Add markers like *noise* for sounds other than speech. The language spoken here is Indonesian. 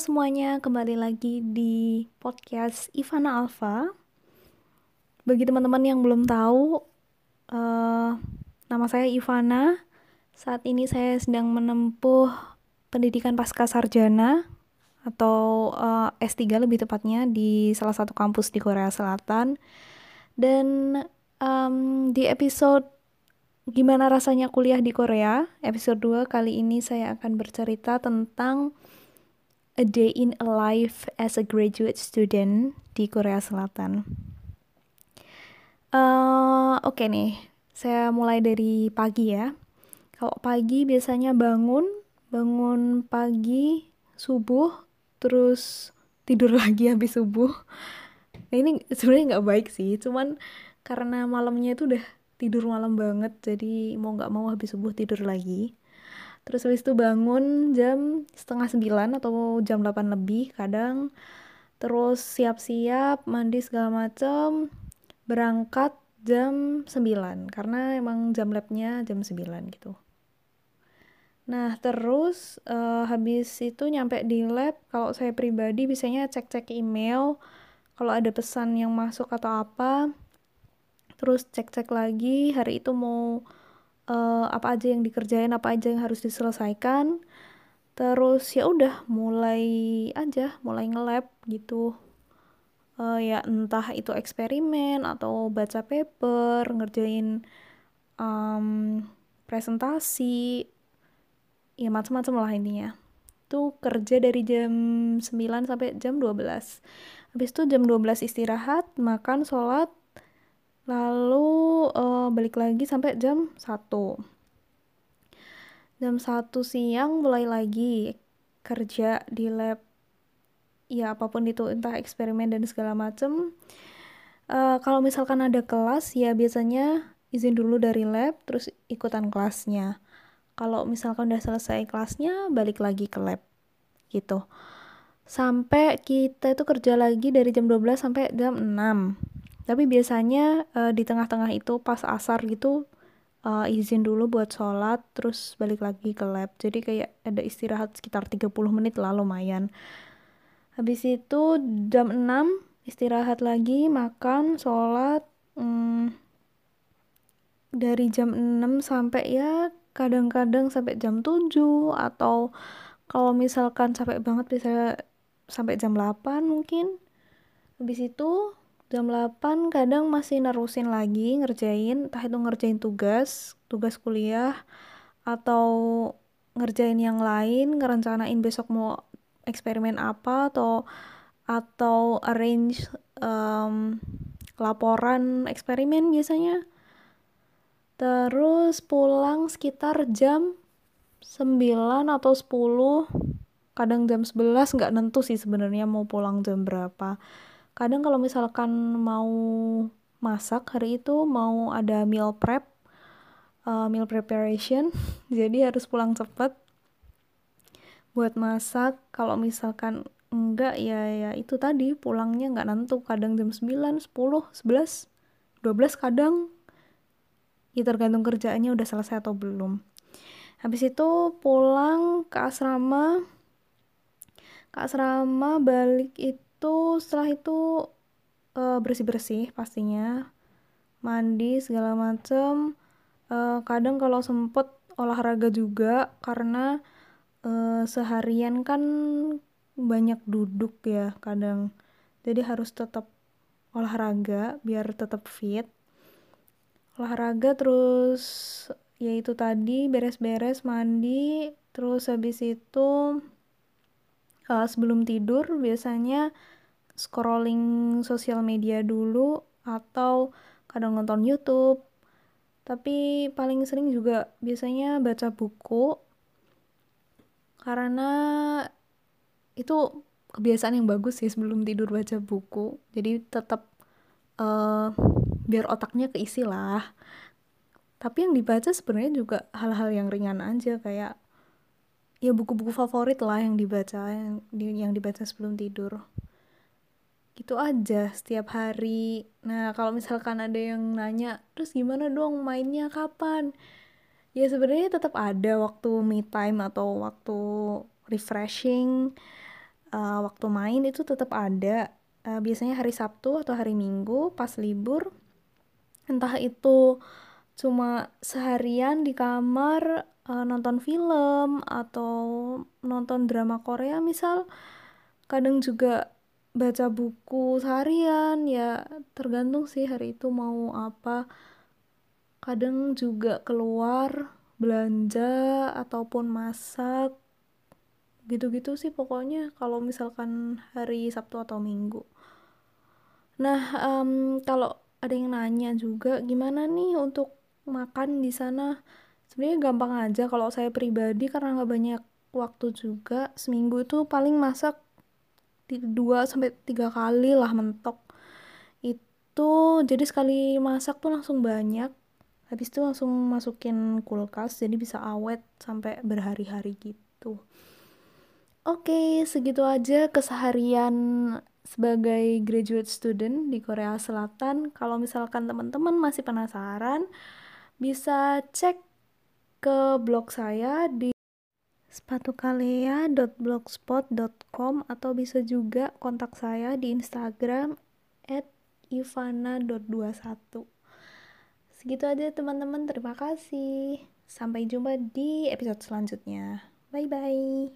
semuanya, kembali lagi di podcast Ivana Alfa. Bagi teman-teman yang belum tahu, uh, nama saya Ivana. Saat ini saya sedang menempuh pendidikan pasca sarjana atau uh, eh, S3 lebih tepatnya di salah satu kampus di Korea Selatan. Dan um, di episode gimana rasanya kuliah di Korea, episode 2 kali ini saya akan bercerita tentang a day in a life as a graduate student di Korea Selatan. Uh, Oke okay nih, saya mulai dari pagi ya. Kalau pagi biasanya bangun, bangun pagi subuh, terus tidur *laughs* lagi habis subuh. Nah ini sebenarnya nggak baik sih, cuman karena malamnya itu udah tidur malam banget, jadi mau nggak mau habis subuh tidur lagi terus habis itu bangun jam setengah sembilan atau jam delapan lebih kadang. Terus siap-siap mandi segala macam berangkat jam 9 karena emang jam labnya jam 9 gitu. Nah terus uh, habis itu nyampe di lab kalau saya pribadi biasanya cek-cek email. Kalau ada pesan yang masuk atau apa terus cek-cek lagi. Hari itu mau uh, apa aja yang dikerjain apa aja yang harus diselesaikan. Terus ya udah mulai aja mulai nge-lab gitu. Uh, ya entah itu eksperimen atau baca paper ngerjain um, presentasi ya macam-macam lah intinya. Tuh kerja dari jam 9 sampai jam 12 habis itu jam 12 istirahat makan sholat lalu uh, balik lagi sampai jam 1 jam 1 siang mulai lagi kerja di lab ya apa pun itu entah eksperimen dan segala macem. Uh, kalau misalkan ada kelas ya biasanya izin dulu dari lab terus ikutan kelasnya. Kalau misalkan udah selesai kelasnya balik lagi ke lab gitu. Sampai kita itu kerja lagi dari jam 12 sampai jam 6 tapi biasanya uh, di tengah-tengah itu pas asar gitu uh, izin dulu buat sholat terus balik lagi ke lab. Jadi kayak ada istirahat sekitar 30 menit lah lumayan. Habis itu jam 6 istirahat lagi makan sholat hmm, dari jam 6 sampai ya kadang-kadang sampai jam 7 atau kalau misalkan sampai banget bisa sampai jam 8 mungkin. Habis itu jam 8 kadang masih nerusin lagi ngerjain entah itu ngerjain tugas tugas kuliah atau ngerjain yang lain ngerencanain besok mau eksperimen apa atau atau arrange um, laporan eksperimen biasanya. Terus pulang sekitar jam 9 atau 10 kadang jam 11 nggak nentu sih sebenarnya mau pulang jam berapa kadang kalau misalkan mau masak hari itu mau ada meal prep uh, meal preparation *laughs* jadi harus pulang cepet buat masak. Kalau misalkan enggak ya ya itu tadi pulangnya nggak nentu kadang jam 9, 10, 11, 12 kadang. Ya tergantung kerjaannya udah selesai atau belum. Habis itu pulang ke asrama. Ke asrama balik itu itu setelah itu uh, bersih-bersih pastinya. Mandi segala macem. Uh, kadang kalau sempet olahraga juga karena uh, seharian kan banyak duduk ya kadang. Jadi harus tetap olahraga biar tetap fit. Olahraga terus yaitu tadi beres-beres mandi. Terus habis itu uh, sebelum tidur biasanya scrolling sosial media dulu atau kadang nonton YouTube. Tapi paling sering juga biasanya baca buku karena itu kebiasaan yang bagus sih sebelum tidur baca buku. Jadi tetap uh, biar otaknya keisi lah. Tapi yang dibaca sebenarnya juga hal-hal yang ringan aja kayak ya buku-buku favorit lah yang dibaca yang, yang dibaca sebelum tidur. Gitu aja setiap hari. Nah kalau misalkan ada yang nanya terus gimana dong mainnya? Kapan? Ya sebenarnya tetap ada waktu me time atau waktu refreshing uh, waktu main itu tetap ada. Uh, biasanya hari Sabtu atau hari Minggu pas libur entah itu cuma seharian di kamar uh, nonton film atau nonton drama Korea misal. Kadang juga baca buku seharian ya tergantung sih hari itu mau apa. Kadang juga keluar belanja ataupun masak gitu-gitu sih pokoknya kalau misalkan hari Sabtu atau Minggu. Nah um, kalau ada yang nanya juga gimana nih untuk makan di sana. Sebenarnya gampang aja kalau saya pribadi karena nggak banyak waktu juga. Seminggu itu paling masak dua sampai tiga kali lah mentok. Itu jadi sekali masak tuh langsung banyak. Habis itu langsung masukin kulkas jadi bisa awet sampai berhari-hari gitu. Oke segitu aja keseharian sebagai graduate student di Korea Selatan. Kalau misalkan teman-teman masih penasaran bisa cek ke blog saya di sepatukalea.blogspot.com atau bisa juga kontak saya di Instagram at ivana.21 segitu aja teman-teman. Terima kasih. Sampai jumpa di episode selanjutnya. Bye bye